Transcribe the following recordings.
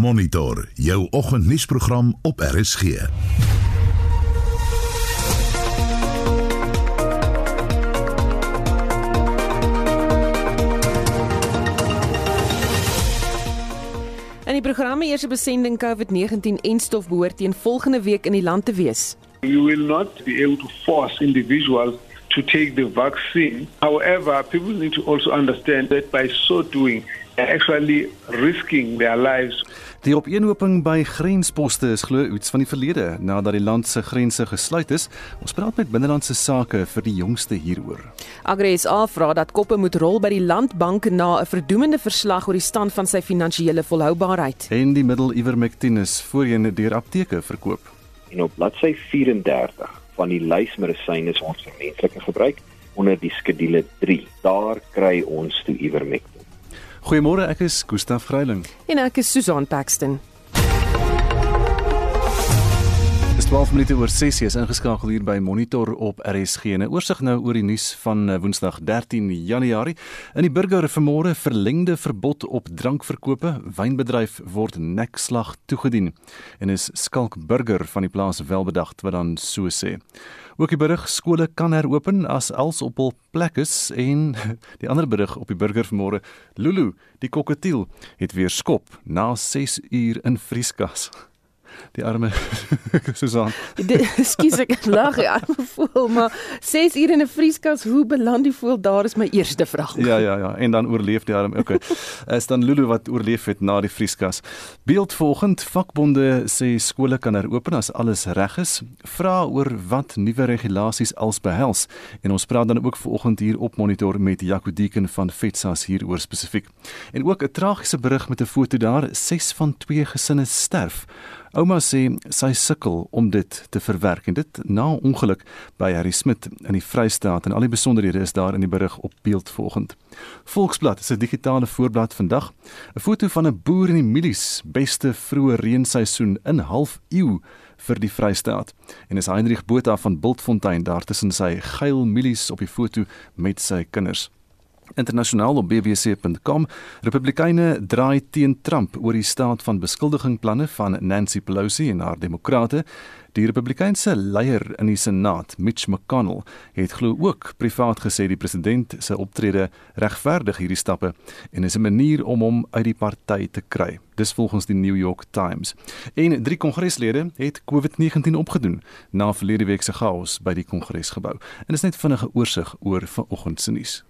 Monitor jou oggendnuusprogram op RSG. In die programme eerste besending COVID-19 en stof behoort teen volgende week in die land te wees. You will not be able to force individuals to take the vaccine. However, people need to also understand that by so doing, they're actually risking their lives. Die opeenhoping by grensposte is glo iets van die verlede nadat die land se grense gesluit is. Ons praat met binnelandse sake vir die jongste hieroor. Agres A vra dat koppe moet rol by die landbank na 'n verdoemende verslag oor die stand van sy finansiële volhoubaarheid. En die middel Ivermectin is voorheen deur apteke verkoop. En op bladsy 34 van die lys medisyne is ons vir menslike gebruik onder die skedule 3. Daar kry ons toe Ivermectin. Goeiemôre, ek is Gustaf Greiling. En ek is Susan Paxton. 12 minute oor 6 is ingeskakel hier by Monitor op RSG. 'n Oorsig nou oor die nuus van eh, Woensdag 13 Januarie. In die burger vanmôre verlengde verbod op drankverkope. Wynbedryf word nekslag toegedien. En is Skalk Burger van die plaas Welbedagt wat dan so sê. Ook die berig skole kan heropen as als op hul plek is en die ander berig op die burger vanmôre Lulu die koketiel het weer skop na 6 uur in vrieskas. Die arme Susan. Ekskuus ek lag, die arme voel, maar 6 ure in 'n vrieskas, hoe beland die voel? Daar is my eerste vraag. Ja ja ja, en dan oorleef die arme. Okay. Is dan Lulu wat oorleef het na die vrieskas. Beeld volgend vakbonde sê skole kan heropen as alles reg is. Vra oor wat nuwe regulasies als behels en ons praat dan ook vanoggend hier op monitor met Jaco Deeken van Vetsas hieroor spesifiek. En ook 'n tragiese berig met 'n foto daar, 6 van 2 gesinne sterf. Ouma sê sy sukkel om dit te verwerk en dit na ongeluk by Harry Smit in die Vrystaat en al die besonderhede is daar in die berig op beeld volgend. Volksblad is 'n digitale voorblad vandag. 'n Foto van 'n boer in die mielies, beste vroeë reenseisoen in half eeu vir die Vrystaat. En is Heinrich Botha van Bultfontein daar tussen sy geil mielies op die foto met sy kinders. Internasionaal op bbc.com Republikeine draai teen Trump oor die staat van beskuldigingplanne van Nancy Pelosi en haar demokrate. Die Republikeinse leier in die Senaat, Mitch McConnell, het glo ook privaat gesê die president se optrede regverdig hierdie stappe en is 'n manier om hom uit die party te kry. Dis volgens die New York Times. En drie kongreslede het COVID-19 opgedoen na verlede week se chaos by die kongresgebou. En dis net vinnige oorsig oor vanoggend se nuus.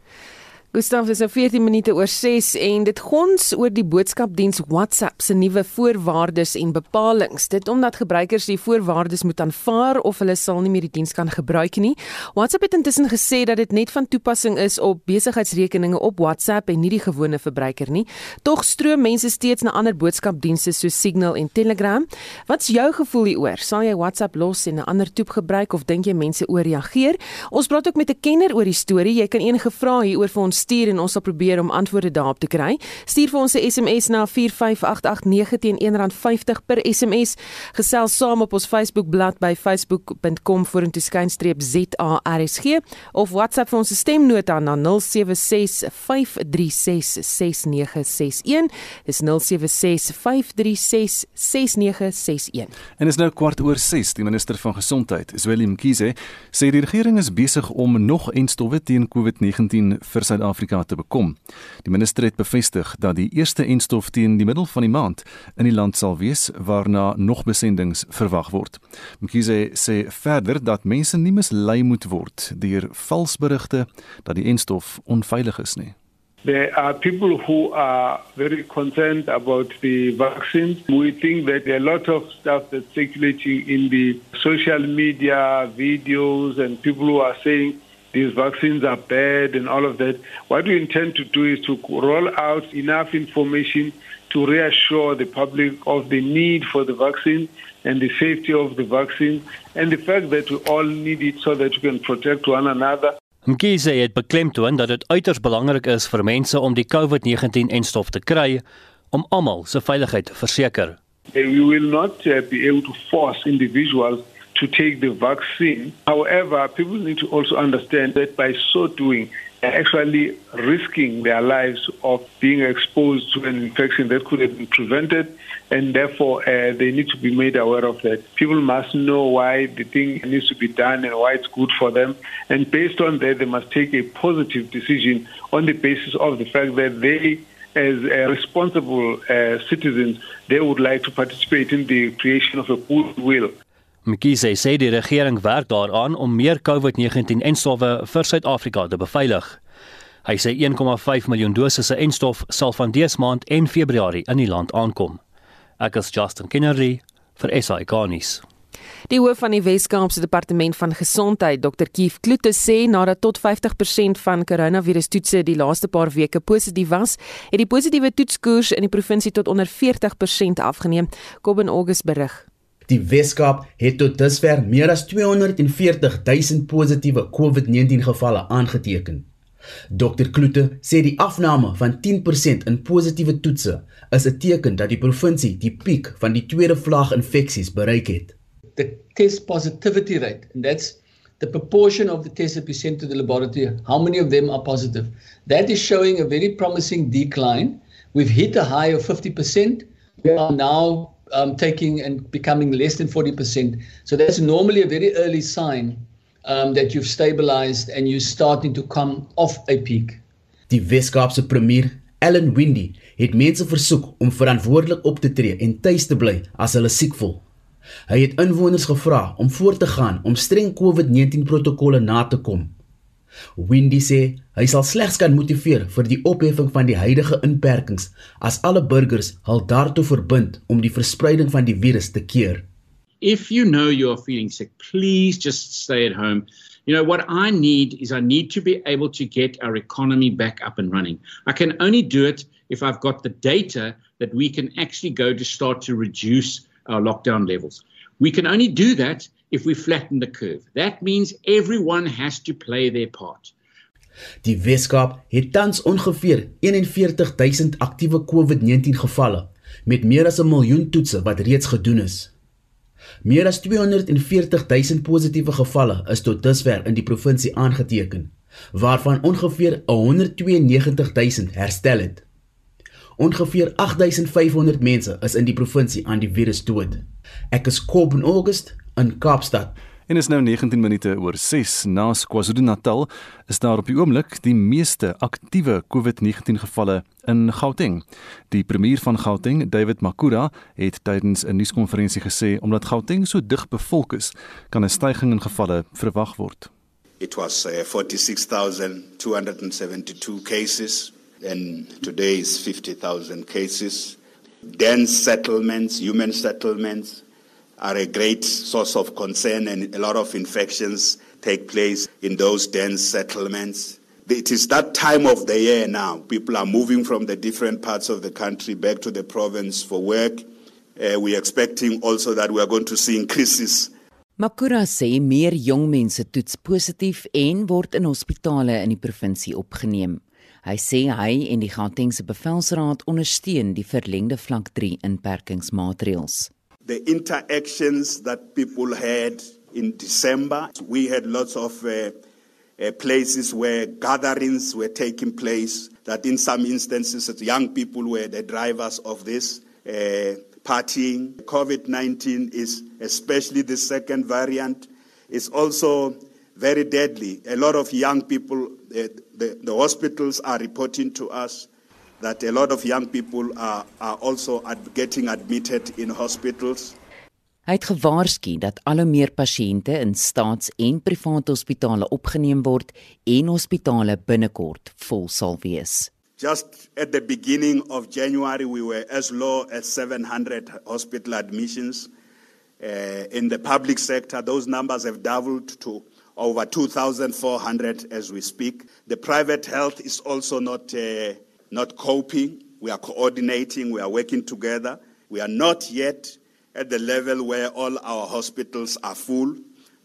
Gustav is nou 14 minute oor 6 en dit gons oor die boodskapdiens WhatsApp se nuwe voorwaardes en bepalinge. Dit omdat gebruikers die voorwaardes moet aanvaar of hulle sal nie meer die diens kan gebruik nie. WhatsApp het intussen gesê dat dit net van toepassing is op besigheidsrekeninge op WhatsApp en nie die gewone verbruiker nie. Tog stroom mense steeds na ander boodskapdienste soos Signal en Telegram. Wat's jou gevoel hieroor? Sal jy WhatsApp los en 'n ander toep gebruik of dink jy mense ooreageer? Ons praat ook met 'n kenner oor die storie. Jy kan enige vrae hieroor vir ons stuur en ons sal probeer om antwoorde daarop te kry. Stuur vir ons 'n SMS na 45889 teen R1.50 per SMS. Gesels saam op ons Facebook bladsy by facebook.com vorentoe skynstreep ZARSG of WhatsApp vir ons stemnota na 0765366961. Dis 0765366961. En is nou kwart oor 6. Die minister van Gesondheid, Zweli Mkhize, sê die regering is besig om nog enstowwe teen COVID-19 vir Suid-Afrika te bekom. Die minister het bevestig dat die eerste enstof teen die middel van die maand in die land sal wees waarna nog besendings verwag word. Mkhize sê verder dat mense nie mislei moet word deur valsberigte dat die enstof onveilig is nie. There are people who are very concerned about the vaccines. We think that a lot of stuff that's circulating in the social media, videos, and people who are saying these vaccines are bad and all of that. What we intend to do is to roll out enough information to reassure the public of the need for the vaccine and the safety of the vaccine and the fact that we all need it so that we can protect one another. Mkhize het beklemtoon dat dit uiters belangrik is vir mense om die COVID-19-enstof te kry om almal se veiligheid te verseker. We will not uh, be able to force individuals to take the vaccine. However, people need to also understand that by so doing, they're actually risking their lives of being exposed to an infection that could have been prevented, and therefore uh, they need to be made aware of that. People must know why the thing needs to be done and why it's good for them, and based on that, they must take a positive decision on the basis of the fact that they as uh, responsible uh, citizens, they would like to participate in the creation of a goodwill. Mkhize sê die regering werk daaraan om meer COVID-19-enstowwe vir Suid-Afrika te beveilig. Hy sê 1,5 miljoen dosisse enstof sal van dese maand en Februarie in die land aankom. Ek is Justin Kennedy vir SI Garnis. Die hoof van die Wes-Kaapse Departement van Gesondheid, Dr. Kief Kloete sê nadat tot 50% van koronavirustoetse die laaste paar weke positief was, het die positiewe toetskoers in die provinsie tot onder 40% afgeneem. Kobben August berig. Die Weskaap het tot dusver meer as 240 000 positiewe COVID-19 gevalle aangeteken. Dr Kloete sê die afname van 10% in positiewe toetse is 'n teken dat die provinsie die piek van die tweede vlaag infeksies bereik het. the test positivity rate, and that's the proportion of the tests that we send to the laboratory, how many of them are positive. That is showing a very promising decline. We've hit a high of 50%. We are now um, taking and becoming less than 40%. So that's normally a very early sign um, that you've stabilized and you're starting to come off a peak. Die Weskaapse premier, Ellen Windy, het mense versoek om verantwoordelik op te tree en tuis te bly as hulle siek voel. Hy het inwoners gevra om voort te gaan om streng COVID-19 protokolle na te kom. Windy sê hy sal slegs kan motiveer vir die opheffing van die huidige inperkings as alle burgers hul daartoe verbind om die verspreiding van die virus te keer. If you know you're feeling sick, please just stay at home. You know, what I need is I need to be able to get our economy back up and running. I can only do it if I've got the data that we can actually go to start to reduce our lockdown levels. We can only do that if we flatten the curve. That means everyone has to play their part. Die Weskaap het tans ongeveer 41000 aktiewe COVID-19 gevalle met meer as 'n miljoen toetse wat reeds gedoen is. Meer as 240000 positiewe gevalle is tot dusver in die provinsie aangeteken, waarvan ongeveer 192000 herstel het. Ongeveer 8500 mense is in die provinsie aan die virus dood. Ek is Kob in August in Kaapstad. En is nou 19 minute oor 6 na KwaZulu-Natal is daar op die oomblik die meeste aktiewe COVID-19 gevalle in Gauteng. Die premier van Gauteng, David Makura, het tydens 'n nuuskonferensie gesê omdat Gauteng so dig bevolk is, kan 'n stygings in gevalle verwag word. It was uh, 46272 cases and today is 50,000 cases. Dense settlements, human settlements, are a great source of concern, and a lot of infections take place in those dense settlements. It is that time of the year now. People are moving from the different parts of the country back to the province for work. Uh, we're expecting also that we are going to see increases. Makura sê meer jong mense toets positief en word in hospitale in die provinsie opgeneem. Hy sê hy en die Gautengse bevelsraad ondersteun die verlengde vlak 3 inperkingsmaatreëls. The interactions that people had in December, we had lots of uh, uh, places where gatherings were taking place that in some instances young people were the drivers of this uh, partying. COVID-19 is especially the second variant is also very deadly. A lot of young people, uh, the, the hospitals are reporting to us that a lot of young people are, are also ad getting admitted in hospitals. Hy het gewaarsku dat al hoe meer pasiënte in staats- en private hospitale opgeneem word en hospitale binnekort vol sal wees. Just at the beginning of January we were as low as 700 hospital admissions. Uh, in the public sector those numbers have doubled to over 2,400 as we speak. The private health is also not, uh, not coping. We are coordinating, we are working together. We are not yet at the level where all our hospitals are full,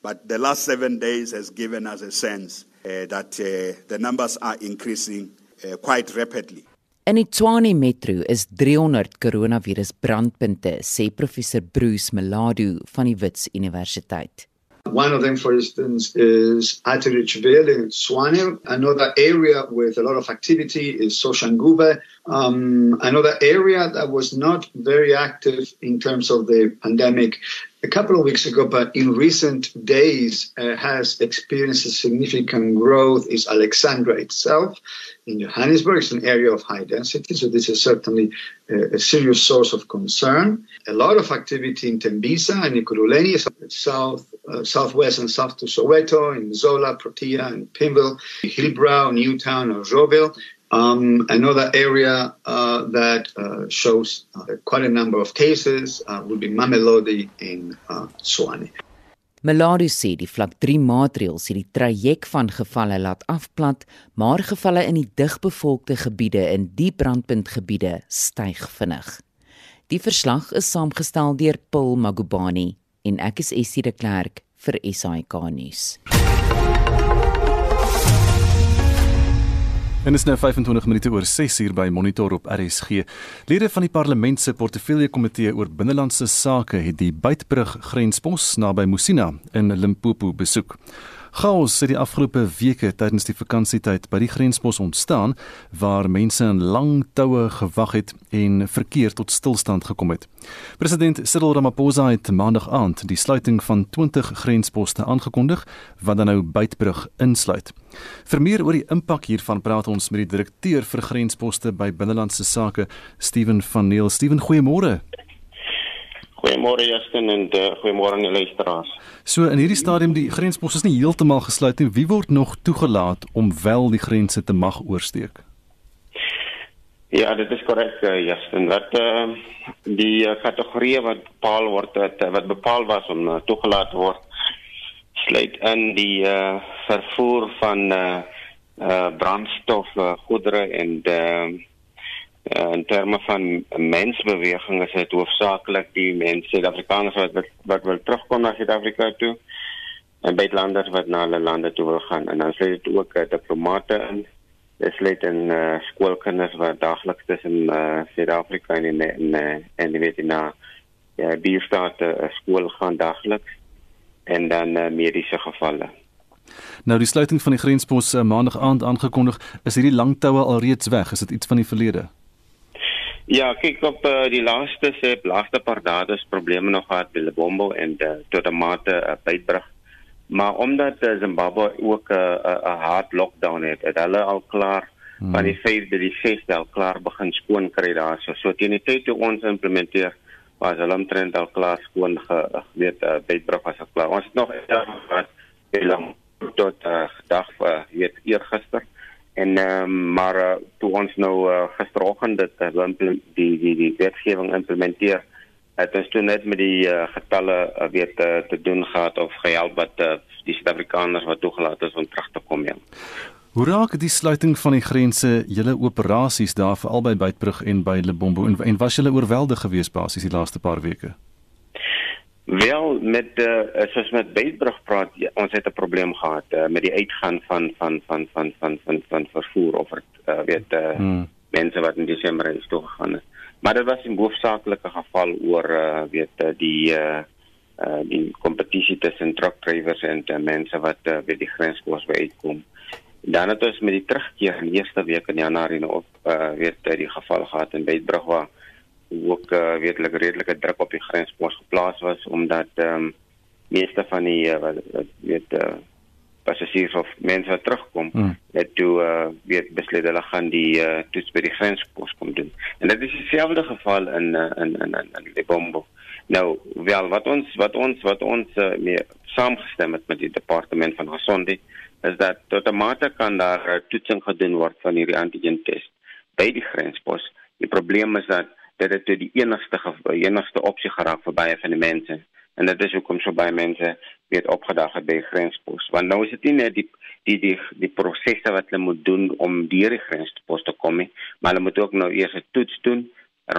but the last seven days has given us a sense uh, that uh, the numbers are increasing uh, quite rapidly. In die Tshwane Metro is 300 koronavirus brandpunte, sê professor Bruce Meladu van die Wits Universiteit. One of them, for instance, is Atiricville in Swane. Another area with a lot of activity is Soshanguve. Um, another area that was not very active in terms of the pandemic a couple of weeks ago, but in recent days uh, has experienced a significant growth is Alexandra itself in Johannesburg. It's an area of high density, so this is certainly a, a serious source of concern. A lot of activity in Tembisa and Ikuruleni, south, uh, southwest and south to Soweto, in Zola, Protea, and Pimville, Hillbrow, Newtown, or Joville. Um, another area uh, that uh, shows uh, quite a number of cases uh, would be Mamelodi in uh, Swane. Melody sê die vlak 3 maatreëls het die traject van gevalle laat afplat, maar gevalle in die digbevolkte gebiede in die brandpuntgebiede styg vinnig. Die verslag is saamgestel deur Paul Magubani en ek is Essie de Klerk vir SAK nuus. En is nou 25 minute oor 6 uur by Monitor op RSG. Lede van die Parlement se Portefeulje Komitee oor Binnelandse Sake het die Beitbrug grenspos naby Musina in Limpopo besoek. Chaos het die afgelope weke tydens die vakansietyd by die grenspos ontstaan waar mense in lang toue gewag het en verkeer tot stilstand gekom het. President Cyril Ramaphosa het maandag aand die sluiting van 20 grensposte aangekondig wat dan nou Beitbrug insluit. Vir meer oor die impak hiervan praat ons met die direkteur vir grensposte by Binnelandse Sake, Steven van Neel. Steven, goeiemôre. Goeiemôre Justin en uh, goeiemôre aan die luisteraars. So in hierdie stadium die grenspos is nie heeltemal gesluit nie. Wie word nog toegelaat om wel die grense te mag oorsteek? Ja, dit is korrek uh, Justin. Wat uh, die uh, kategorieë wat bepaal word wat, wat bepaal was om uh, toegelaat word sluit in die uh, vervoer van uh, uh, brandstof, uh, goedere en uh, uh, in terme van mensbeweging is dit hoofsaaklik die mense Suid-Afrikaners wat, wat wat wil terugkom na Suid-Afrika toe en buitelanders wat na hulle lande toe wil gaan en dan sê dit ook uh, diplomate in dis lê in uh, skoolkinders wat daagliks tussen uh, Suid-Afrika en en en, en die weet na ja die staat uh, skool gaan daagliks en dan uh, mediese gevalle Nou die sluiting van die grenspos uh, maandag aand aangekondig, is hierdie lang toue alreeds weg? Is dit iets van die verlede? Ja, kyk op uh, die laaste se laaste paar dae is probleme nog gehad by Lebombo en uh, tot 'n mate uh, bybrug. Maar omdat uh, Zimbabwe ook 'n uh, 'n uh, hard lockdown het, het hulle al klaar hmm. van die 5de die 6de al klaar begin skoon kry daar. So, so teen die tyd toe ons implementeer was hulle omtrent al klaar skoon ge weet uh, bybrug was al klaar. Ons het nog gehad lang tot uh, dag uh, weet eergister en um, maar uh, toe ons nou uh, gisteroggend dit uh, die die die wetgewing implementeer het ons toe net met die uh, getalle uh, weet uh, te doen gehad of gehelp wat uh, die Suid-Afrikaners wat toegelaat is om terug te kom ja. Hoe raak die sluiting van die grense julle operasies daar vir albei Beitbrug en by Lebombo en, en was julle oorweldig geweest basies die laaste paar weke? Wel met uh, soos met Beitbrug praat ja, ons het 'n probleem gehad uh, met die uitgaan van van van van van van van vervoer of uh, weet uh, hmm. mense wat in Desember is toe gegaan het. Maar dit was 'n hoofsaaklike geval oor uh, weet die uh, uh, die kompetisie tussen truck drivers en uh, mense wat uh, by die grenspos uitkom. Dan het ons met die terugkeer in die eerste week in Januarie nou op uh, weet uh, die geval gehad in Beitbrug waar ook uh, wetelik redelike druk op die grenspos geplaas was omdat ehm um, meeste van die uh, weet uh, passasiers of mense wat terugkom hmm. het toe uh, weet besluit hulle gaan die uh, toets by die grenspos kom doen. En dit is dieselfde geval in uh, in in in, in Lebombo. Nou, wel wat ons wat ons wat ons uh, mee saamgestem het met die departement van gesondheid is dat tot 'n mate kan daar uh, toetsing gedoen word van hierdie antigen test by die grenspos. Die probleem is dat dit het die enigste enigste opsie geraak vir baie van die mense. En dit is hoekom so baie mense weet opgedag het by grenspos. Want nou is dit nie net die die die die prosesse wat hulle moet doen om deur die grenspos te kom nie maar hulle moet ook nou eers 'n toets doen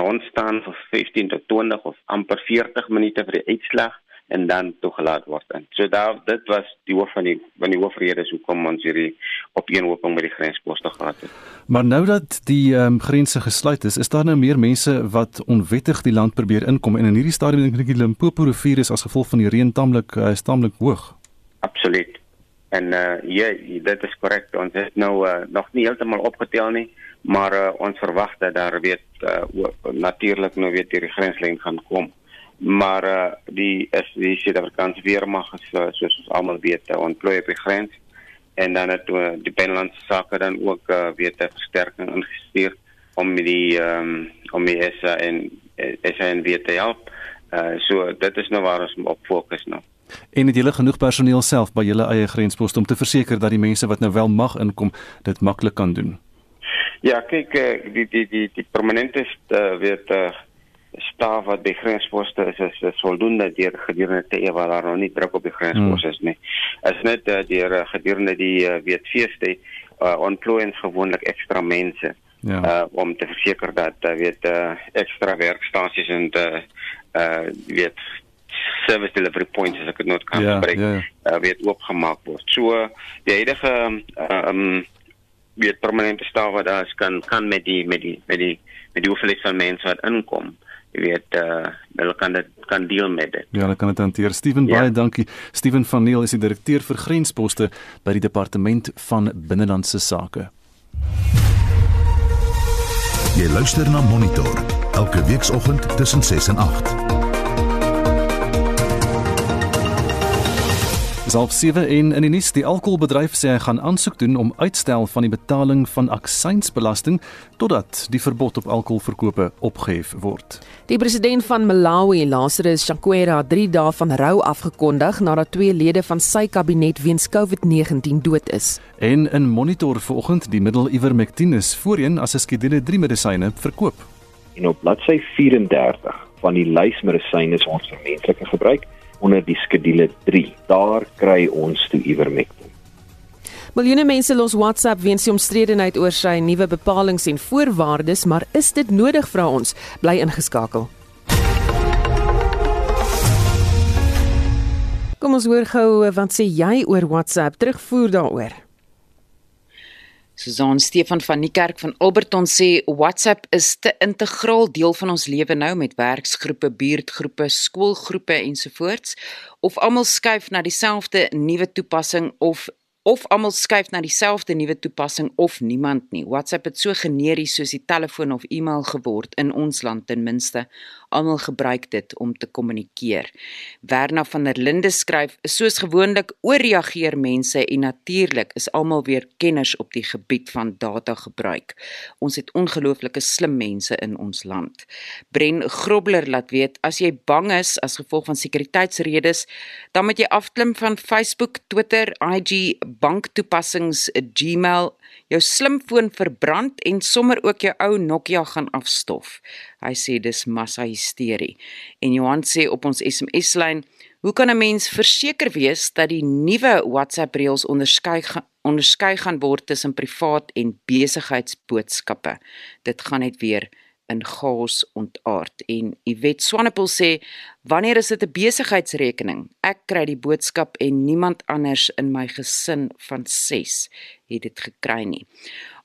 rond staan vir 15 tot 20 of amper 40 minute vir die uitslag en dan toegelaat word. En so daar dit was die hoof van die van die hoofredes hoekom ons hierdie opeenhoping met die grensposte gehad het. Maar nou dat die um, grense gesluit is, is daar nou meer mense wat onwettig die land probeer inkom en in hierdie stadium dink ek die Limpopo rivier is as gevolg van die reën taamlik uh, taamlik hoog. Absoluut. En uh ja, dit is korrek. Ons het nou uh, nog nie heeltemal opgetel nie, maar uh, ons verwag dat daar weet uh, natuurlik nou weer die grenslyn gaan kom. Maar uh, die is die Suid-Afrikaanse weermag is uh, soos ons almal weet, uh, ontplooi op die grens en dan het uh, die binnelandse sake dan ook uh, weer 'n versterking ingestuur om die um, om die SA en SAN weer te help. Uh, so dit is nou waar ons op fokus nou. En het julle genoeg personeel self by julle eie grensposte om te verseker dat die mense wat nou wel mag inkom dit maklik kan doen? Ja, kyk die die die die permanente uh, weet uh, staf wat by grensposte is is, is voldoende deur gedurende te ewe waar daar nog nie druk op die grensposte is nie. Is net uh, deur uh, gedurende die uh, weet feeste uh, ontplooi ons gewoonlik ekstra mense. Ja. Uh, om te verseker dat uh, weet uh, ekstra werkstasies en uh, uh weet service delivery points as ek dit nou kan ja, gebruik ja, ja. uh, weet oopgemaak word. So die huidige ehm um, weet permanente staf wat daar is kan kan met die met die met die met die hoeveelheid van mense wat inkom jy weet uh hulle kan dit kan deel met dit. Ja, hulle kan dit hanteer. Steven ja. baie dankie. Steven van Neel is die direkteur vir grensposte by die departement van binnelandse sake. Jy luister na Monitor elke weekoggend tussen 6 en 8. Half 7 en in die nuus die alkoholbedryf sê hy gaan aansoek doen om uitstel van die betaling van aksiesbelasting totdat die verbod op alkoholverkope opgehef word. Die president van Malawi, Lazarus Chakwera, 3 dae van rou afgekondig nadat twee lede van sy kabinet weens COVID-19 dood is. En in Monitor vanoggend die middel Ivermectin is voorheen as 'n skedule 3 medisyne verkoop. En op bladsy 34 van die lys medisyne is ons vir menslike gebruik onder die skedule 3. Daar kry ons toe ivermectin. Miljoene mense los WhatsApp weens die omstredenheid oor sy nuwe bepalinge en voorwaardes, maar is dit nodig vra ons? Bly ingeskakel. Kom ons hoor gou wat sê jy oor WhatsApp? Terugvoer daaroor. Susan Stefan van Niekerk van Alberton sê WhatsApp is te integraal deel van ons lewe nou met werksgroepe, buurtgroepe, skoolgroepe ensovoorts of almal skuif na dieselfde nuwe toepassing of of almal skuif na dieselfde nuwe toepassing of niemand nie. WhatsApp het so generies soos die telefoon of e-mail geword in ons land ten minste. Almal gebruik dit om te kommunikeer. Werna van der Linde skryf: "Soos gewoonlik ooreageer mense en natuurlik is almal weer kenners op die gebied van data gebruik. Ons het ongelooflike slim mense in ons land." Bren Grobler laat weet: "As jy bang is as gevolg van sekuriteitsredes, dan moet jy afklim van Facebook, Twitter, IG banktoepassings Gmail jou slimfoon verbrand en sommer ook jou ou Nokia gaan afstof. Hy sê dis massa hysterie. En Johan sê op ons SMS-lyn, hoe kan 'n mens verseker wees dat die nuwe WhatsApp reëls onderskei onderskei gaan word tussen privaat en besigheidsboodskappe? Dit gaan net weer in chaos ontaard. En Iwet Swanepoel sê wanneer is dit 'n besigheidsrekening? Ek kry die boodskap en niemand anders in my gesin van 6 het dit gekry nie.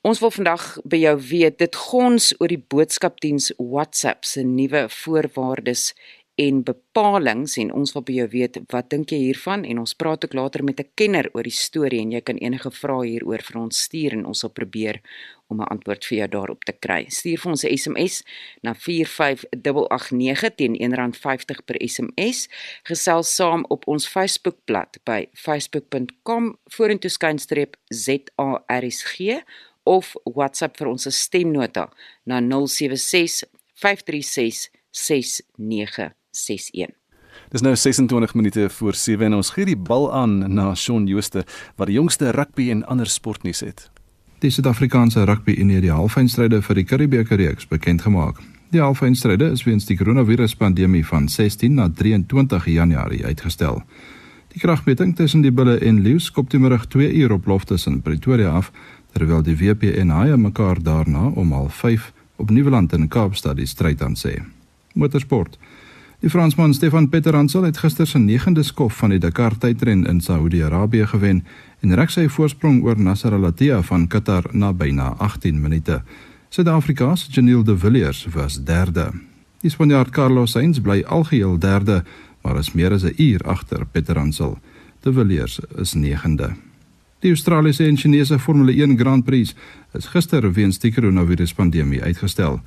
Ons wil vandag by jou weet dit gons oor die boodskapdiens WhatsApp se nuwe voorwaardes en bepalinge en ons wil by jou weet wat dink jy hiervan en ons praat ook later met 'n kenner oor die storie en jy kan enige vrae hieroor vir ons stuur en ons sal probeer om 'n antwoord vir jou daarop te kry. Stuur vir ons 'n SMS na 45889 teen R1.50 per SMS. Gesels saam op ons Facebookblad by facebook.com vorentoe skynstreep ZARSG of WhatsApp vir ons stemnota na 076 536 69 61. Dis nou 26 minute voor 7 en ons gee die bal aan na Shaun Jooste wat die jongste rugby en ander sportnuus het. Die Suid-Afrikaanse rugby in die halffinale vir die Karibebeker reeks bekend gemaak. Die halffinale is weens die koronaviruspandemie van 16 na 23 Januarie uitgestel. Die kragmeting tussen die Bulle en Lions skop teenoor 2 uur op loftes in Pretoria af, terwyl die WP en Haie mekaar daarna om 05:30 op Nieuweland in Kaapstad die stryd aan sê. Motorsport Die Fransman Stefan Petteransel het gister sy 9de skof van die Dakar tydren in Saudi-Arabië gewen en reg sy voorsprong oor Nasser Al-Attiyah van Qatar na byna 18 minute. Suid-Afrika se Janiel de Villiers was derde. Die Spanjaard Carlos Sainz bly algeheel derde, maar is meer as 'n uur agter Petteransel. De Villiers is 9de. Die Australiese en Chinese Formule 1 Grand Prix is gister weens die koronaviruspandemie uitgestel.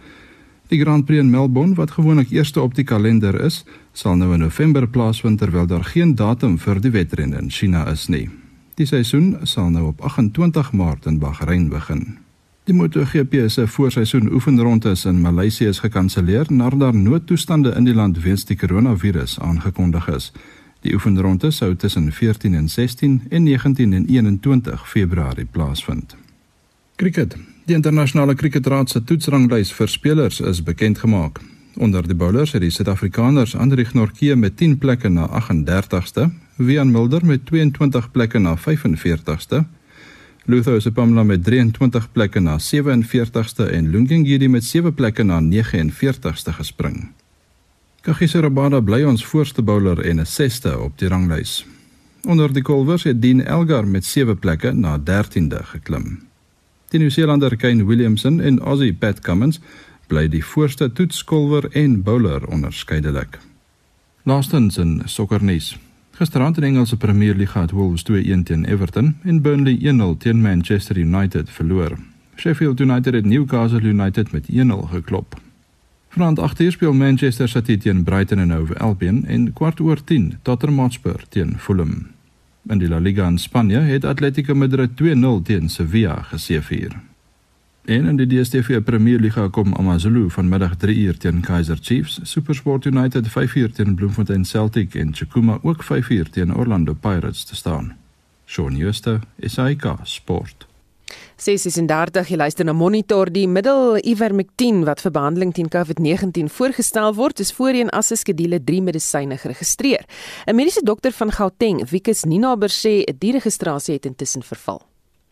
Die Grand Prix in Melbourne wat gewoonlik eerste op die kalender is, sal nou in November plaasvind terwyl daar geen datum vir die wedren in China is nie. Die seisoen sal nou op 28 Maart in Bahrein begin. Die MotoGP se voorseisoen oefenrondes in Maleisië is gekanselleer nadat daar noodtoestande in die land weens die koronavirus aangekondig is. Die oefenronde sou tussen 14 en 16 en 19 en 21 Februarie plaasvind. Kriket. Die internasionale kriketraad se toetsranglys vir spelers is bekend gemaak. Onder die bowlers het die Suid-Afrikaners Andrieg Norke met 10 plekke na 38ste, Wian Mulder met 22 plekke na 45ste, Luther Sepamla met 23 plekke na 47ste en Lungengidi met 7 plekke na 49ste gespring. Kagiso Rabada bly ons voorste bowler en 'n 6ste op die ranglys. Onder die kolwers het Dean Elgar met 7 plekke na 13de geklim. Die Nieu-Seelander Kane Williamson en Aussie Pat Cummins bly die voorste toetskolwer en bowler onderskeidelik. Laastens in sokkernuus. Gisterand in Engelse Premier League het Wolves 2-1 teen Everton en Burnley 1-0 teen Manchester United verloor. Sheffield United het Newcastle United met 1-0 geklop. Vanaand 8:00 speel Manchester City teen Brighton Hove Albion en kwart oor 10 Tottenham Hotspur teen Fulham. In die La Liga in Spanje het Atletico Madrid 2-0 teen Sevilla geseëvier. En in die DStv Premier Liga kom AmaZulu vanmiddag 3uur teen Kaizer Chiefs, SuperSport United 5uur teen Bloemfontein Celtic en Chukuma ook 5uur teen Orlando Pirates te staan. Shaun Schuster, SAK Sport. 636 jy luister na Monitor die middel Ivermectin wat vir behandeling teen COVID-19 voorgestel word is voorheen as 'n skedule 3 medisyne geregistreer. 'n Mediese dokter van Gauteng, Wikus Ninaber sê die registrasie het intussen verval.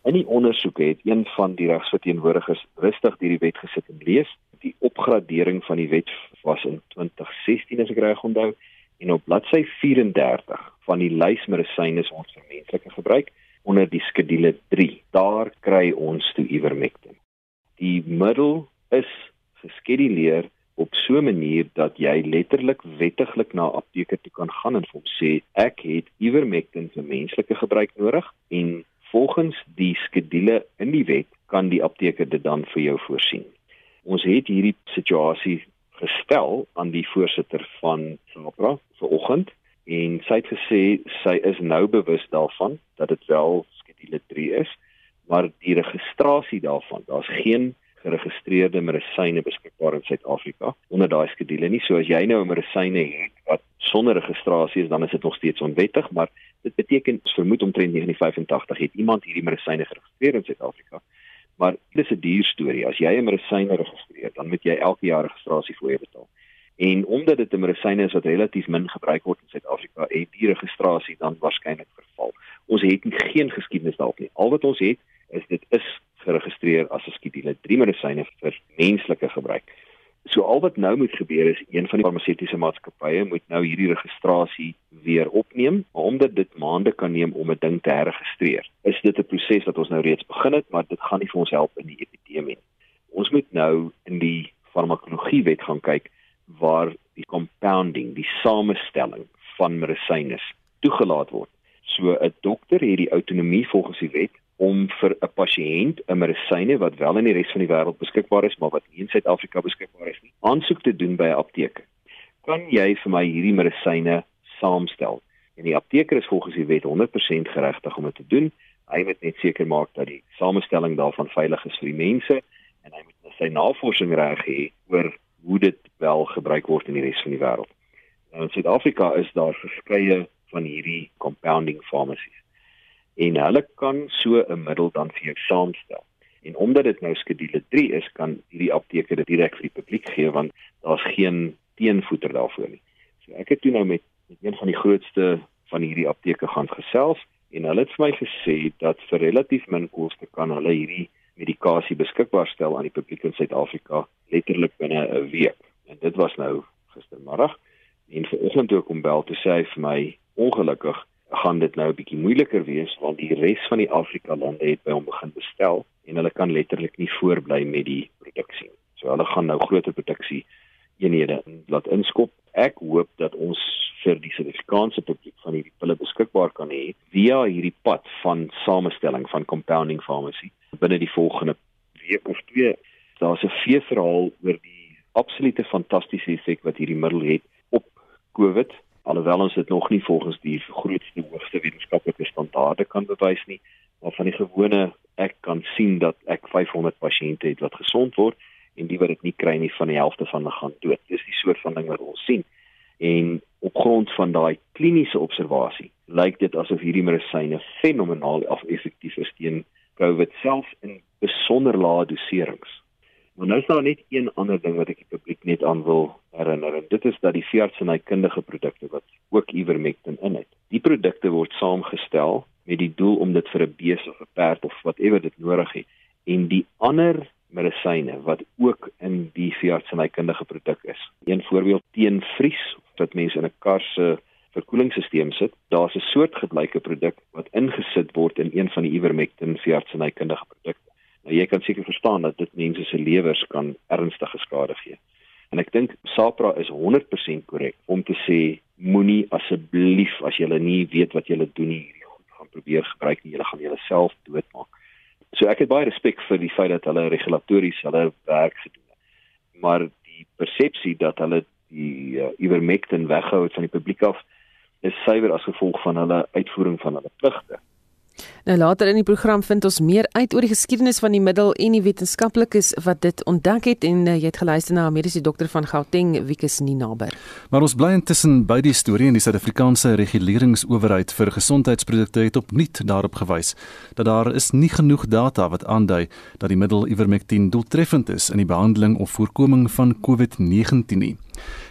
In die ondersoeke het een van die regsverteenwoordigers rustig hierdie wet gesit en lees. Die opgradering van die wet was in 2016 as ek reg onthou en op bladsy 34 van die lys medisyne ons vir menslike gebruik onder die skedule 3. Daar kry ons toe ivermectin. Die middel is geskeduleer op so 'n manier dat jy letterlik wettiglik na apteke toe kan gaan en hom sê ek het ivermectin vir menslike gebruik nodig en volgens die skedule in die wet kan die apteker dit dan vir jou voorsien. Ons het hierdie situasie gestel aan die voorsitter van SAPRA vanoggend en sy het gesê sy is nou bewus daarvan dat dit wel skedule 3 is, maar die registrasie daarvan, daar's geen geregistreerde medisyne beskikbaar in Suid-Afrika onder daai skedule nie. So as jy nou 'n medisyne het wat sonder registrasie is, dan is dit nog steeds onwettig, maar dit beteken vermoed omtrent 1985 het iemand hierdie medisyne geregistreer in Suid-Afrika. Maar dit is 'n duur storie. As jy 'n medisyne registreer, dan moet jy elke jaar registrasie fooie betaal. En omdat dit 'n medisyne is wat relatief min gebruik word in Suid-Afrika, het die registrasie dan waarskynlik verval. Ons het geen geskiedenis daarop nie. Al wat ons het is dit is geregistreer as 'n skedule 3 medisyne vir menslike gebruik. So al wat nou moet gebeur is een van die farmaseutiese maatskappye moet nou hierdie registrasie weer opneem, maar omdat dit maande kan neem om 'n ding te herregistreer. Is dit 'n proses wat ons nou reeds begin het, maar dit gaan nie vir ons help in die epidemie nie. Ons moet nou in die farmakologie wet gaan kyk waar die compounding, die samestelling van medisyne toegelaat word. So 'n dokter het die autonomie volgens die wet om vir 'n pasiënt 'n medisyne wat wel in die res van die wêreld beskikbaar is, maar wat nie in Suid-Afrika beskikbaar is nie, aansoek te doen by 'n apteek. Kan jy vir my hierdie medisyne saamstel? En die apteker is volgens die wet 100% geregtig om dit te doen. Hy moet net seker maak dat die samestelling daarvan veilig is vir die mense en hy moet sy navorsing reg hê oor hoe dit wel gebruik word in die res van die wêreld. Nou in Suid-Afrika is daar verskeie van hierdie compounding pharmacies en hulle kan so 'n middel dan vir jou saamstel. En omdat dit nou skedule 3 is, kan hierdie apteker dit direk vir die publiek gee want daar's geen teenvoeter daarvoor nie. So ek het toe nou met met een van die grootste van hierdie apteke gaan gesels en hulle het vir my gesê dat vir relatief min koste kan hulle hierdie medikasie beskikbaar stel aan die publiek in Suid-Afrika letterlik binne 'n week. En dit was nou gistermiddag en vanoggend toe kom bel te sê vir my ongelukkig gaan dit nou 'n bietjie moeiliker wees want die res van die Afrika lande het by hom begin bestel en hulle kan letterlik nie voortbly met die produksie. So hulle gaan nou groter produksie eenhede laat inskop. Ek hoop dat ons vir die Suid-Afrikaanse publiek van hierdie pille beskikbaar kan hê via hierdie pad van samestelling van compounding pharmacy binne die volgende week of twee. Daar's 'n feesverhaal oor die absolute fantastiese effek wat hierdie middel het op COVID alhoewel ons dit nog nie volgens die grootste hoogste wetenskaplike standaarde kan bewys nie maar van die gewone ek kan sien dat ek 500 pasiënte het wat gesond word en die wat dit nie kry nie van die helfte van hulle gaan dood. Dis die soort van ding wat ons sien. En op grond van daai kliniese observasie lyk dit asof hierdie medisyne fenomenaal effektief is teen COVID self in besonder lae doserings Maar nou is daar net een ander ding wat ek die publiek net aan wil herinner en dit is dat die veeartsenykundige produkte wat ook ivermectin in het. Die produkte word saamgestel met die doel om dit vir 'n bees of 'n perd of whatever dit nodig het en die ander medisyne wat ook in die veeartsenykundige produk is. Een voorbeeld teen vries wat mense in 'n kar se verkoelingsstelsel sit, daar's 'n soortgelyke produk wat ingesit word in een van die ivermectin veeartsenykundige produkte. Nou jy kan seker verstaan dat dit mense se lewens kan ernstige skade gee. En ek dink SAPRA is 100% korrek om te sê moenie asseblief as jy nie weet wat jy doen nie hierdie goed gaan probeer gebruik nie, jy gaan jouself doodmaak. So ek het baie respek vir die feit dat hulle regulatories hulle werk gedoen het. Maar die persepsie dat hulle die uh, ivermectin weghou van die publiek af is suiwer as gevolg van hulle uitvoering van hulle pligte. Nou later in die program vind ons meer uit oor die geskiedenis van die middel en die wetenskaplikes wat dit ontdek het en uh, jy het geluister na 'n mediese dokter van Gauteng, Wikus Ninaber. Maar ons bly intussen by die storie en die Suid-Afrikaanse reguleringsowerheid vir gesondheidsprodukte het opnuut daarop gewys dat daar is nie genoeg data wat aandui dat die middel Ivermectin doeltreffend is in die behandeling of voorkoming van COVID-19 nie.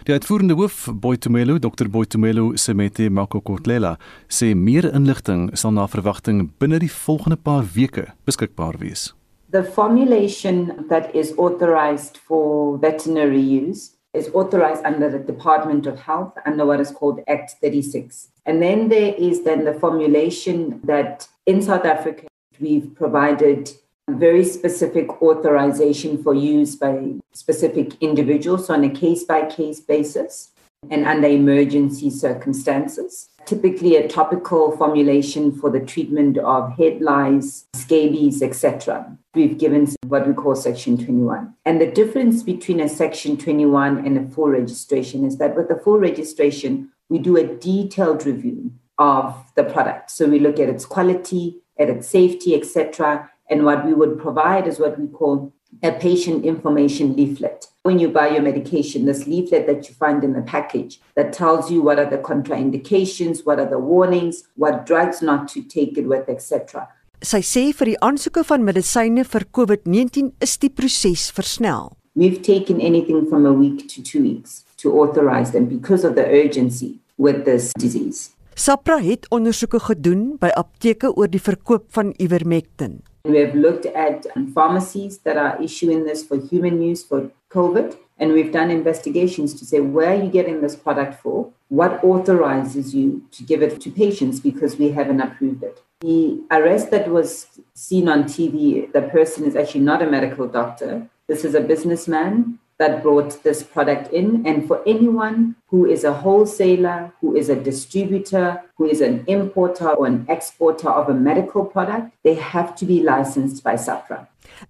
Die uitvoerende hoof Boitumelo, Dr Boitumelo Semete Makokotlela, sê meer inligting sal na verwagting binne die volgende paar weke beskikbaar wees. The formulation that is authorized for veterinary use is authorized under the Department of Health under what is called Act 36. And then there is then the formulation that in South Africa we've provided very specific authorization for use by specific individuals on a case by case basis and under emergency circumstances. Typically, a topical formulation for the treatment of head lice, scabies, etc. We've given what we call Section 21. And the difference between a Section 21 and a full registration is that with the full registration, we do a detailed review of the product. So we look at its quality, at its safety, etc and what we would provide is what we call a patient information leaflet. When you buy your medication, this leaflet that you find in the package that tells you what are the contraindications, what are the warnings, what drugs not to take it with, etc. Sy sê vir die aansoeke van medisyne vir COVID-19 is die proses versnel. We've taken anything from a week to 2 weeks to authorize them because of the urgency with this disease. SAPRA het ondersoeke gedoen by apteke oor die verkoop van Ivermectin. We have looked at um, pharmacies that are issuing this for human use for COVID, and we've done investigations to say where are you getting this product for? What authorizes you to give it to patients because we haven't approved it? The arrest that was seen on TV, the person is actually not a medical doctor. This is a businessman that brought this product in. And for anyone who is a wholesaler, who is a distributor, who is an importer or an exporter of a medical product, they have to be licensed by SAFRA.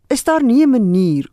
Is daar nie 'n manier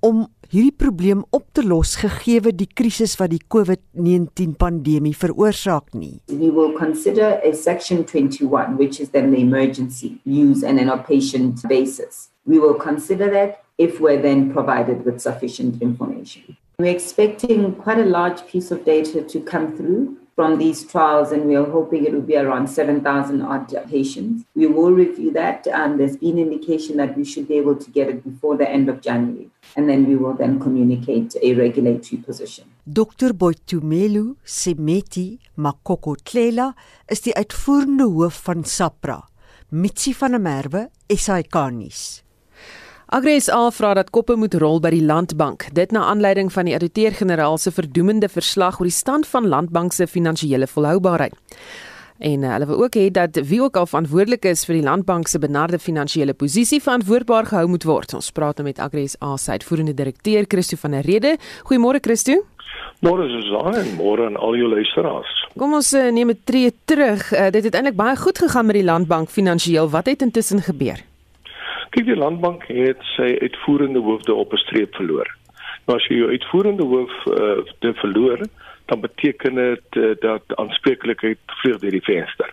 om hierdie probleem op te los gegee die krisis wat die COVID-19 pandemie veroorsaak nie? We will consider a section 21 which is then the emergency use and an outpatient basis. We will consider that if we're then provided with sufficient information. We're expecting quite a large piece of data to come through from these trials, and we are hoping it will be around 7,000 odd patients. We will review that, and there's been indication that we should be able to get it before the end of January, and then we will then communicate a regulatory position. Dr. Boitumelu Semeti Makoko Tlela is die uitvoerende hoof van SAPRA. Mitsi van der Merwe, SAK-nuus. AgriSA vra dat koppe moet rol by die Landbank. Dit na aanleiding van die ouditeur-generaal se verdoemende verslag oor die stand van Landbank se finansiële volhoubaarheid. En uh, hulle wil ook hê dat wie ook al verantwoordelik is vir die Landbank se benarde finansiële posisie verantwoordbaar gehou moet word. Ons praat nou met AgriSA se uitvoerende direkteur Christo van der Rede. Goeiemôre Christo. Môre Susan en môre aan al jou luisteraars. Kom ons uh, neem 'n tree terug. Uh, dit het eintlik baie goed gegaan met die landbank finansiëel. Wat het intussen gebeur? Kyk, die landbank het sy uitvoerende hoofde op 'n streep verloor. Nou as jy jou uitvoerende hoof uh, te verloor, dan beteken dit uh, dat aanspreeklikheid vlieg deur die venster.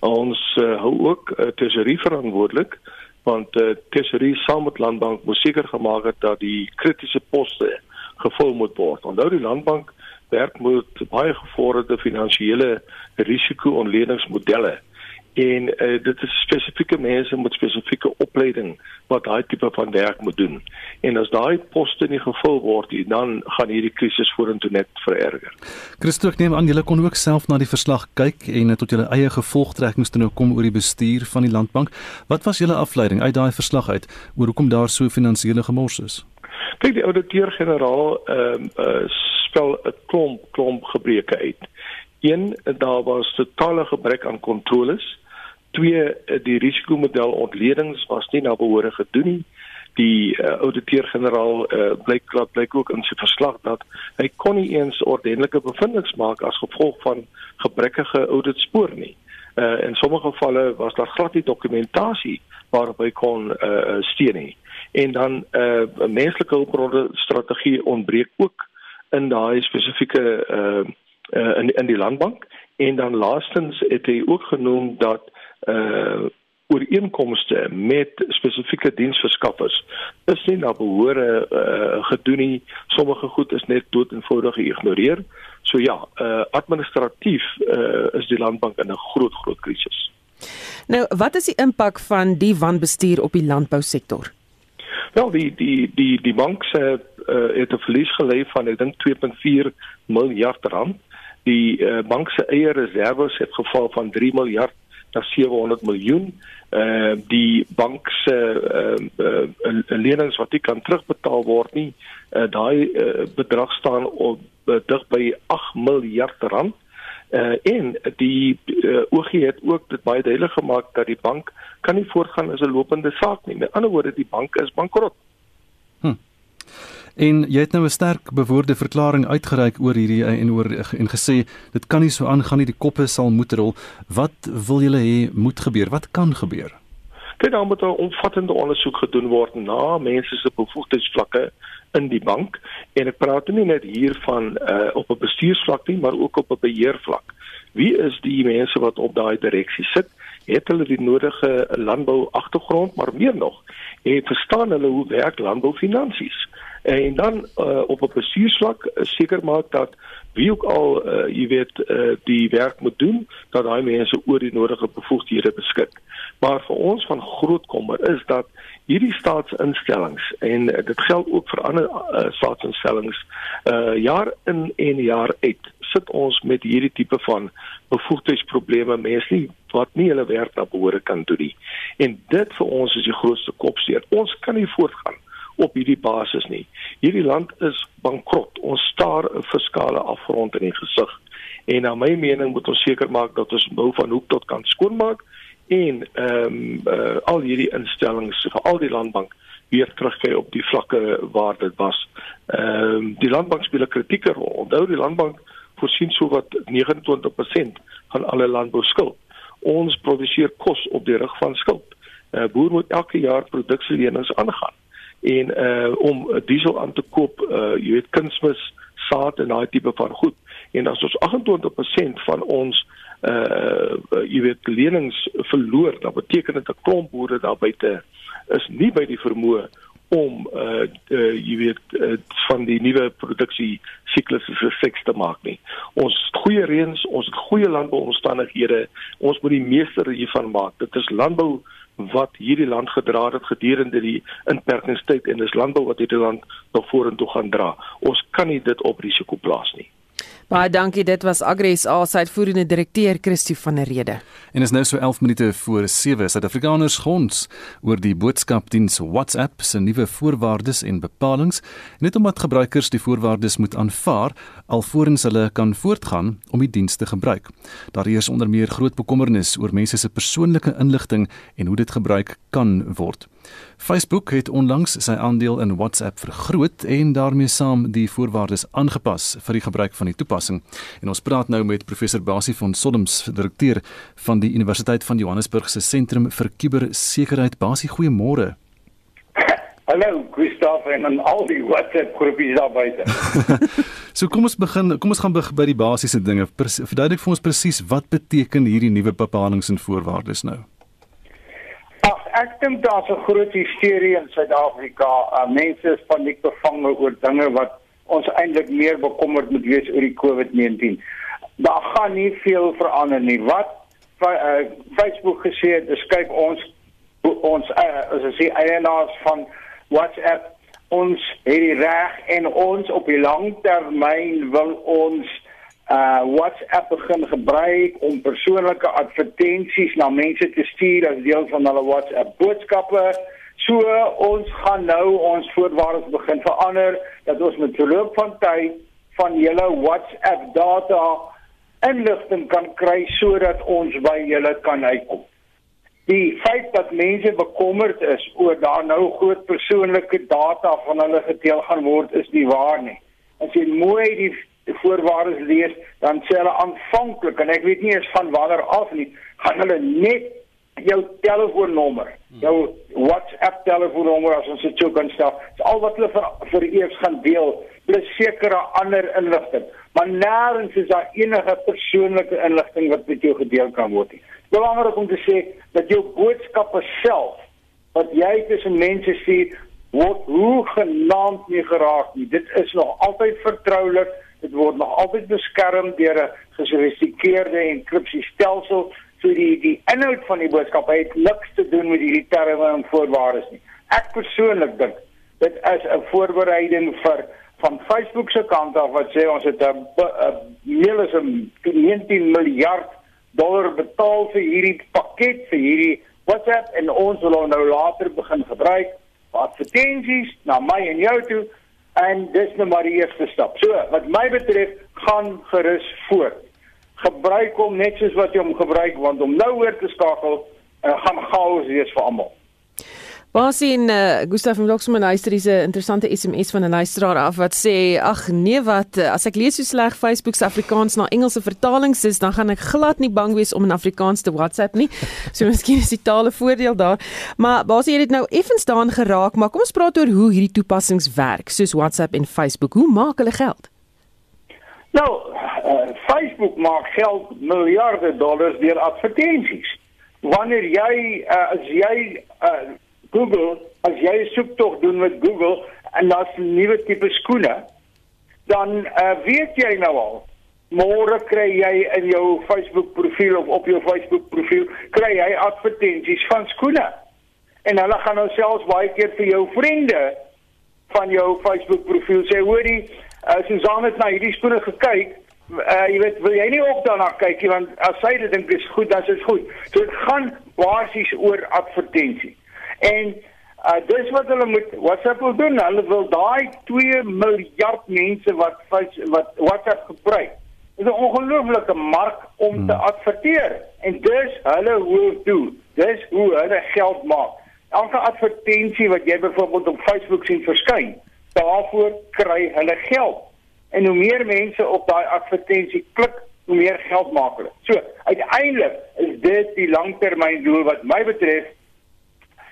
Ons uh, hou ook uh, tesorie verantwoordelik want uh, tesorie saam met landbank moet seker gemaak het dat die kritiese poste gevul moet word. Onthou die landbank werk met baie gevorderde finansiële risiko-ontledingsmodelle en uh, dit is spesifieke mense met spesifieke opleiding wat daai tipe van werk moet doen. En as daai poste nie gevul word nie, dan gaan hierdie krisis vorentoe net vererger. Christo, ek neem aan julle kon ook self na die verslag kyk en tot julle eie gevolgtrekkings toe nou kom oor die bestuur van die landbank. Wat was julle afleiding uit daai verslag uit oor hoekom daar so finansiële gemors is? Kyk, die ouditeur-generaal ehm uh, uh, spel 'n klomp klomp gebreke uit. Een, daar was totale gebrek aan kontroles. Twee, die risikomodel ontledings was nie na behoore gedoen nie. Die uh, ouditeur-generaal uh, blyk blyk ook in sy verslag dat hy kon nie eens ordentlike bevindinge maak as gevolg van gebrekkige auditspoor nie. Uh, in sommige gevalle was daar glad nie dokumentasie waarop hy kon uh, steun nie en dan 'n uh, menslike hulpbronne strategie ontbreek ook in daai spesifieke uh, uh in in die landbank en dan laastens het hy ook genoem dat uh ooreenkomste met spesifieke diensverskaffers is nie na behoore uh gedoen nie. Sommige goed is net dood eenvoudig geïgnoreer. So ja uh administratief uh is die landbank in 'n groot groot krisis. Nou wat is die impak van die wanbestuur op die landbousektor? Wel die die die die bank se uh, het 'n verlies gelê van ek dink 2.4 miljard rand. Die uh, bank se eie reserves het geval van 3 miljard na 700 miljoen. Uh die bank se uh, uh lenings wat nie kan terugbetaal word nie, uh, daai uh, bedrag staan op uh, dig by 8 miljard rand. Uh en die uh, OG het ook dit baie duidelik gemaak dat die bank kan nie voortgaan as 'n lopende saak nie. Met ander woorde, die bank is bankrot. Hm. En jy het nou 'n sterk bewoorde verklaring uitgereik oor hierdie en oor en gesê dit kan nie so aangaan nie, die koppe sal moet rol. Wat wil julle hê moet gebeur? Wat kan gebeur? Dit dan moet 'n omvattende ondersoek gedoen word na mense se bevoegdheidsvlakke in die bank en ek praat nie net hier van uh, op 'n bestuursvlak nie, maar ook op 'n beheervlak. Wie is die mense wat op daai direksie sit? Het hulle die nodige landbou agtergrond, maar meer nog, het verstaan hulle hoe werk landboufinansies? En dan uh, op 'n bestuursvlak uh, seker maak dat wie ook al uh, jy weet uh, die werk moet doen, dat daai mense oor die nodige bevoegdhede beskik. Maar vir ons van groot kommer is dat hierdie staatsinstellings en uh, dit geld ook vir ander uh, staatsinstellings uh jaar in en jaar uit sit ons met hierdie tipe van bevoegdheidsprobleme mense nie wat nie hulle werk na behoore kan doen nie en dit vir ons is die grootste kopseer ons kan nie voortgaan op hierdie basis nie hierdie land is bankrot ons staar 'n fiskale afgrond in die gesig en na my mening moet ons seker maak dat ons bou van hoek tot kant skoonmaak en ehm um, uh, al hierdie instellings vir al die landbank weer terugkry op die vlakke waar dit was. Ehm um, die landbank speel 'n kritieke rol. Onthou die landbank voorsien so wat 29% van alle landbouskuld. Ons produseer kos op die rug van skuld. 'n uh, Boer moet elke jaar produksielenings aangaan en uh om diesel aan te koop, uh jy weet kunsmis, saad en daai tipe van goed. En as ons 28% van ons uh jy weet lenings verloor, dan beteken dit 'n klomp boere daar buite is nie by die vermoë om uh, uh jy weet uh, van die nuwe produksie siklusse se seks te maak nie. Ons goeie reëns, ons goeie landbouomstandighede, ons moet die meeste hiervan maak. Dit is landbou wat hierdie land gedra het gedurende die inperkingstyd en dis landbou wat hierdie land nog vorentoe gaan dra. Ons kan nie dit op risiko plaas nie. Baie dankie. Dit was Agres A se uitvoerende direkteur Christo van der Rede. En is nou so 11 minute voor 7 Suid-Afrikaners gons oor die boodskapdiens WhatsApp se nuwe voorwaardes en bepalinge. Net omdat gebruikers die voorwaardes moet aanvaar alvorens hulle kan voortgaan om die diens te gebruik. Daar is onder meer groot bekommernis oor mense se persoonlike inligting en hoe dit gebruik kan word. Facebook het onlangs sy aandeel in WhatsApp vergroot en daarmee saam die voorwaardes aangepas vir die gebruik van die toepassing. En ons praat nou met professor Basie van Solms, direkteur van die Universiteit van Johannesburg se Sentrum vir Kubersekerheid. Basie, goeiemôre. Hallo Gustaf en aan al die WhatsApp groepies daar buite. so kom ons begin, kom ons gaan begin by die basiese dinge. Verduidelik vir ons presies wat beteken hierdie nuwe bepalinge en voorwaardes nou? Ek dink daar's 'n groot hysterie in Suid-Afrika. Uh, mense is paniek bevange oor dinge wat ons eintlik meer bekommerd moet wees oor die COVID-19. Daar gaan nie veel verander nie. Wat uh, Facebook gesê het, dis kyk ons ons as ek sê eienaars van WhatsApp ons het die reg en ons op die lang termyn wil ons uh WhatsApp begin gebruik om persoonlike advertensies na mense te stuur as deel van hulle WhatsApp boodskappe. So ons gaan nou ons voorwaardes begin verander dat ons met verloop van tyd van julle WhatsApp data inligting kan kry sodat ons by julle kan uitkom die feit dat mense bekommerd is oor daar nou groot persoonlike data van hulle gedeel gaan word is nie waar nie. As jy mooi die voorwaardes lees, dan sê hulle aanvanklik en ek weet nie eens van wanneer af nie, gaan hulle net jou telefoonnommer, jou WhatsApp telefoonnommer as ons dit sou kan stel. Dis al wat hulle vir vir eers gaan deel, plus sekere ander inligting. Maar nêrens is daar enige persoonlike inligting wat met jou gedeel kan word nie belangrik om te sê dat jou boodskappe self wat jy tussen mense stuur word hoe genaamd nie geraak nie. Dit is nog altyd vertroulik. Dit word nog altyd beskerm deur 'n gesofistikeerde enkripsiestelsel. So die die inhoud van die boodskap het niks te doen met hierdie terme en voorwaardes nie. Ek persoonlik dink dit is 'n voorbereiding vir van Facebook se kant af wat sê ons het 'n meer as 'n 19 miljard dollar betaal vir hierdie pakket vir hierdie WhatsApp en ons wil hom nou later begin gebruik vir advertensies na my en jou toe en dis nou maar die eerste stap. So, wat my betref, gaan gerus voort. Gebruik hom net soos wat jy hom gebruik want om nou oor te skakel, uh, gaan chaos wees vir almal. Basie en uh, Gustaf van Bloksman luister is 'n interessante SMS van 'n luisteraar af wat sê ag nee wat eh, as ek lees hoe sleg Facebook se Afrikaans na Engelse vertalings is dan gaan ek glad nie bang wees om in Afrikaans te WhatsApp nie. So miskien is die tale voordeel daar. Maar Basie het dit nou effens daan geraak, maar kom ons praat oor hoe hierdie toepassings werk, soos WhatsApp en Facebook. Hoe maak hulle geld? Nou, uh, Facebook maak geld miljarde dollars deur advertensies. Wanneer jy uh, as jy uh, Google, as jy 'n soektog doen met Google en daar's 'n nuwe tipe skoene, dan uh, weet jy nou al môre kry jy in jou Facebook profiel of op jou Facebook profiel kry jy advertensies van skoene. En hulle gaan nou selfs baie keer vir jou vriende van jou Facebook profiel sê hoorie, uh, Susan het na hierdie skoene gekyk. Uh, jy weet, wil jy nie ook daarna kyk nie want as sy dit dink is goed, dan is dit goed. So dit gaan basies oor advertensies. En uh, dis wat hulle moet WhatsApp wil doen. Hulle wil daai 2 miljard mense wat wat WhatsApp gebruik. Dit is 'n ongelooflike mark om hmm. te adverteer en dis hulle hoe doen. Dis hoe hulle geld maak. Elke advertensie wat jy byvoorbeeld op Facebook sien verskyn, daarvoor kry hulle geld. En hoe meer mense op daai advertensie klik, hoe meer geld maak hulle. So, uiteindelik is dit die langtermyndoel wat my betref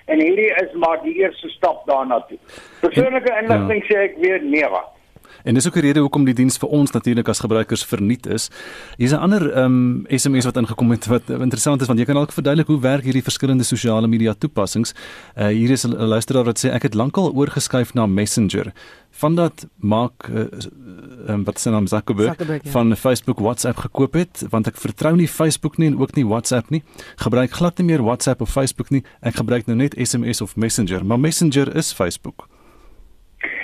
en hierdie is maar die eerste stap daarna toe. Persoonlike inligting ja. sê ek weer nee wat. En dis ook die rede hoekom die diens vir ons natuurlik as gebruikers verniet is. Hier's 'n ander ehm um, SMS wat ingekom het wat interessant is want jy kan ook verduidelik hoe werk hierdie verskillende sosiale media toepassings. Uh hier is 'n luisteraar wat sê ek het lankal oorgeskuif na Messenger. Van dat maak uh, um, wat se naam Zuckerberg, Zuckerberg ja. van Facebook WhatsApp gekoop het want ek vertrou nie Facebook nie en ook nie WhatsApp nie. Gebruik glad nie meer WhatsApp of Facebook nie. Ek gebruik nou net SMS of Messenger, maar Messenger is Facebook.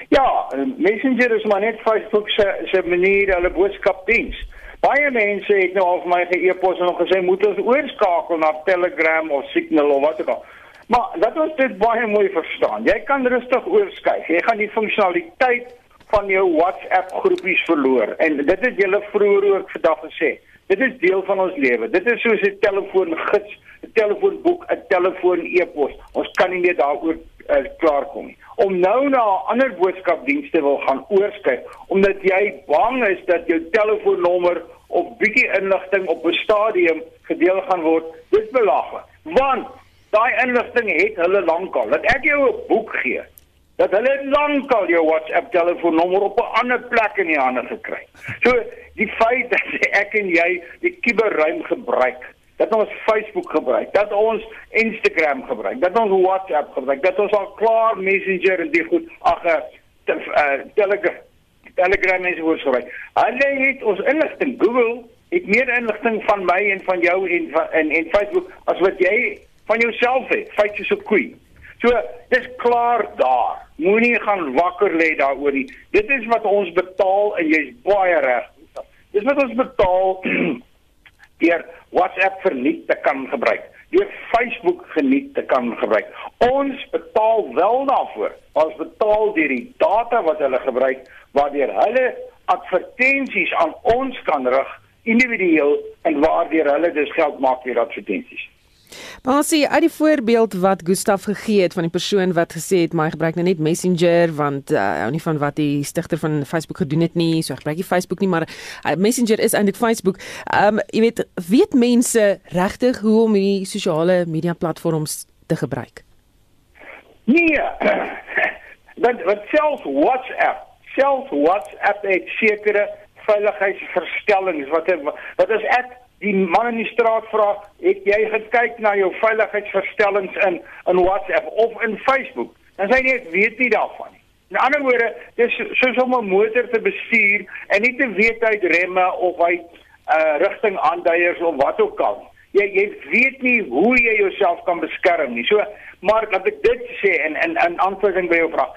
Ja, Messenger is maar net Facebook se se manier hulle boodskapdiens. Baie mense het nou al vir my ge-e-pos en gesê moet ons oorskakel na Telegram of Signal of wat ook al. Maar dat ons dit baie mooi verstaan. Jy kan rustig oorskuif. Jy gaan die funksionaliteit van jou WhatsApp groepies verloor. En dit het julle vroeër ook vandag gesê. Dit is deel van ons lewe. Dit is soos 'n telefoon gids 'n telefoonboek, 'n telefoon e-pos. Ons kan nie meer daaroor uh, klaarkom nie. Om nou na ander boodskapdienste wil gaan oorskry omdat jy bang is dat jou telefoonnommer of bietjie inligting op 'n stadium gedeel gaan word, dis belaglik. Want daai inligting het hulle lankal. Dat ek jou 'n boek gee, dat hulle lankal jou WhatsApp telefoonnommer op 'n ander plek in die hande gekry. So die feit dat ek en jy die kuberruim gebruik, dat ons Facebook gebruik, dat ons Instagram gebruik, dat ons WhatsApp gebruik, dat ons al klaar Messenger en die goed ag uh, Telegram Telegram is oor so baie. Hulle het ons inligting Google het meer inligting van my en van jou en van en, en Facebook as wat jy van jouself het. Feite so koei. So dis klaar daar. Moenie gaan wakker lê daaroor nie. Dit is wat ons betaal en jy's baie reg. Dis wat ons betaal deur WhatsApp verniet te kan gebruik. Deur Facebook geniet te kan gebruik. Ons betaal wel daarvoor. Ons betaal deur die data wat hulle gebruik waardeur hulle advertensies aan ons kan rig individueel en waardeur hulle dus geld maak vir advertensies. Maar as jy uit die voorbeeld wat Gustaf gegee het van die persoon wat gesê het my gebruik nou net Messenger want uh, hou nie van wat die stigter van Facebook gedoen het nie, so gebruik jy Facebook nie, maar uh, Messenger is eintlik Facebook. Ehm um, jy weet, weet mense regtig hoe om hierdie sosiale media platforms te gebruik? Nee. Want wat selfs WhatsApp, selfs WhatsApp het sekere veiligheidsverstellings wat wat as ek die man in die straat vra, het jy gekyk na jou veiligheidsverstellings in in WhatsApp of in Facebook? Dan sê net weet nie daarvan nie. In ander woorde, dis soos om 'n motor te bestuur en nie te weet uit remme of hy uh rigting aanduiers of wat ook al. Jy jy weet nie hoe jy jouself kan beskerm nie. So, maar dat ek dit sê en in in antwoording by jou vraag,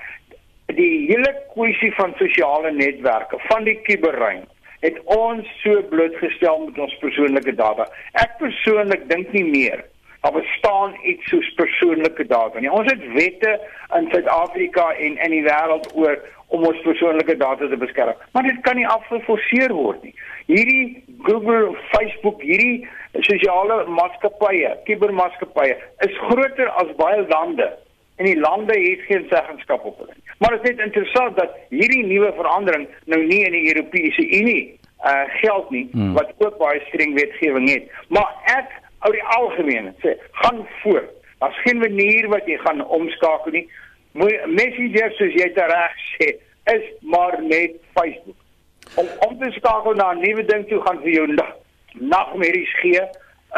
die hele kwessie van sosiale netwerke, van die kuberruim het ons so blootgestel met ons persoonlike data. Ek persoonlik dink nie meer daar bestaan iets soos persoonlike data nie. Ons het wette in Suid-Afrika en in die wêreld oor om ons persoonlike data te beskerm, maar dit kan nie afgeforseer word nie. Hierdie Google, Facebook, hierdie sosiale maatskappye, kubermaatskappye is groter as baie lande en die lande het geen seggenskap op hulle. Maar dit is net interessant dat hierdie nuwe verandering nou nie in die Europese Unie uh geld nie hmm. wat ook baie streng wetgewing het. Maar ek ou die algemeen sê, gaan voort. Daar's geen manier wat jy gaan omskakel nie. Messenger soos jy dit reg sê, is maar net Facebook. Om om te skakel na 'n nuwe ding toe gaan vir jou nagmerries gee.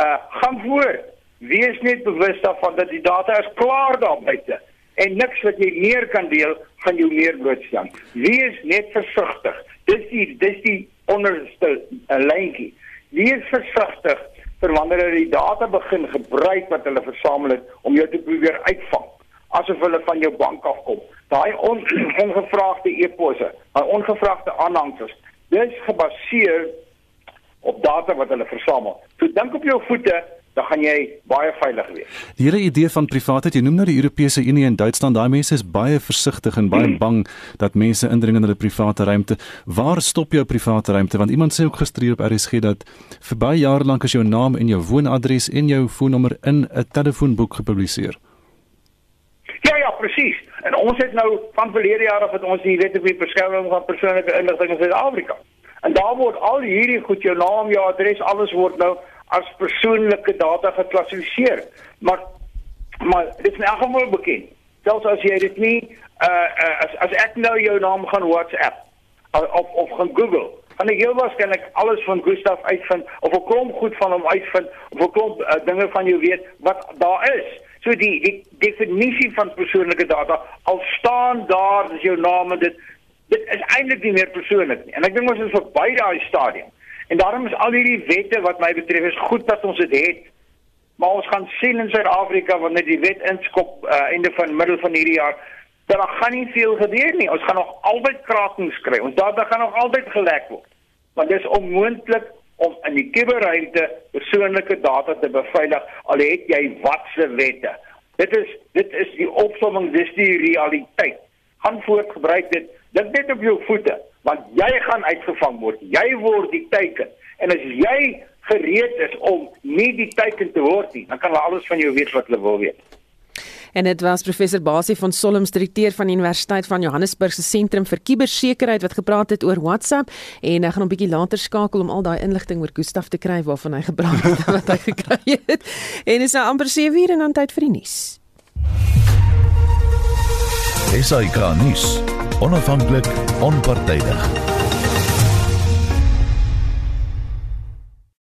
Uh gaan voort. Wees net bewus daarvan dat die data is klaar daar buite en niks wat jy meer kan deel gaan jou meer blootstel. Wees net versigtig. Dis die dis die onderste uh, lyntjie. Wees versigtig vir wanneer hulle die data begin gebruik wat hulle versamel het om jou te probeer uitvang asof hulle van jou bank afkom. Daai on, ongevraagde e-posse, daai ongevraagde aanhangsels, dis gebaseer op data wat hulle versamel. So dink op jou voete dan gaan jy baie veilig wees. Die hele idee van privaatheid, jy noem nou die Europese Unie en Duitsland, daai mense is baie versigtig en baie hmm. bang dat mense indring in hulle private ruimte. Waar stop jou private ruimte? Want iemand sê ook gister hier op RSG dat vir baie jare lank is jou naam en jou woonadres en jou foonnommer in 'n telefoonboek gepubliseer. Ja ja, presies. En ons het nou van verlede jaar af het ons die wet op die beskerming van persoonlike inligting in Suid-Afrika. En daar word al hierdie goed jou naam, jou adres, alles word nou as persoonlike data geklassifiseer. Maar maar dit is in elk geval bekend. Selfs as jy dit nie uh, uh as as ek nou jou naam gaan WhatsApp of of gaan Google, gaan ek heel waarskynlik alles van Gustaf uitvind of 'n klomp goed van hom uitvind of 'n klomp uh, dinge van jou weet wat daar is. So die die definisie van persoonlike data al staan daar is jou naam en dit dit is eintlik nie meer persoonlik nie. En ek dink ons is verby daai stadium. En daarom is al hierdie wette wat my betref is goed dat ons dit het. Maar ons gaan sien in Suid-Afrika wanneer die wet inskop uh, einde van middel van hierdie jaar dat daar gaan nie veel gebeur nie. Ons gaan nog altyd krakings kry. Ons daar gaan nog altyd gelek word. Want dit is onmoontlik om in die kuberruimte persoonlike data te beveilig al het jy watse wette. Dit is dit is die opsomming, dis die realiteit. Gaan voort gebruik dit. Dink net op jou voete want jy gaan uitgevang word. Jy word die teiken. En as jy gereed is om nie die teiken te word nie, dan kan hulle alles van jou weet wat hulle wil weet. En dit was professor Basie van Solms direkteur van Universiteit van Johannesburg se sentrum vir kubersekerheid wat gepraat het oor WhatsApp en ek gaan 'n bietjie later skakel om al daai inligting oor Gustaf te kry waarvan hy gepraat het wat hy gekry het. En is nou amper 7 uur en dan tyd vir die nuus. SAK nuus. Onafhanklik, onpartydig.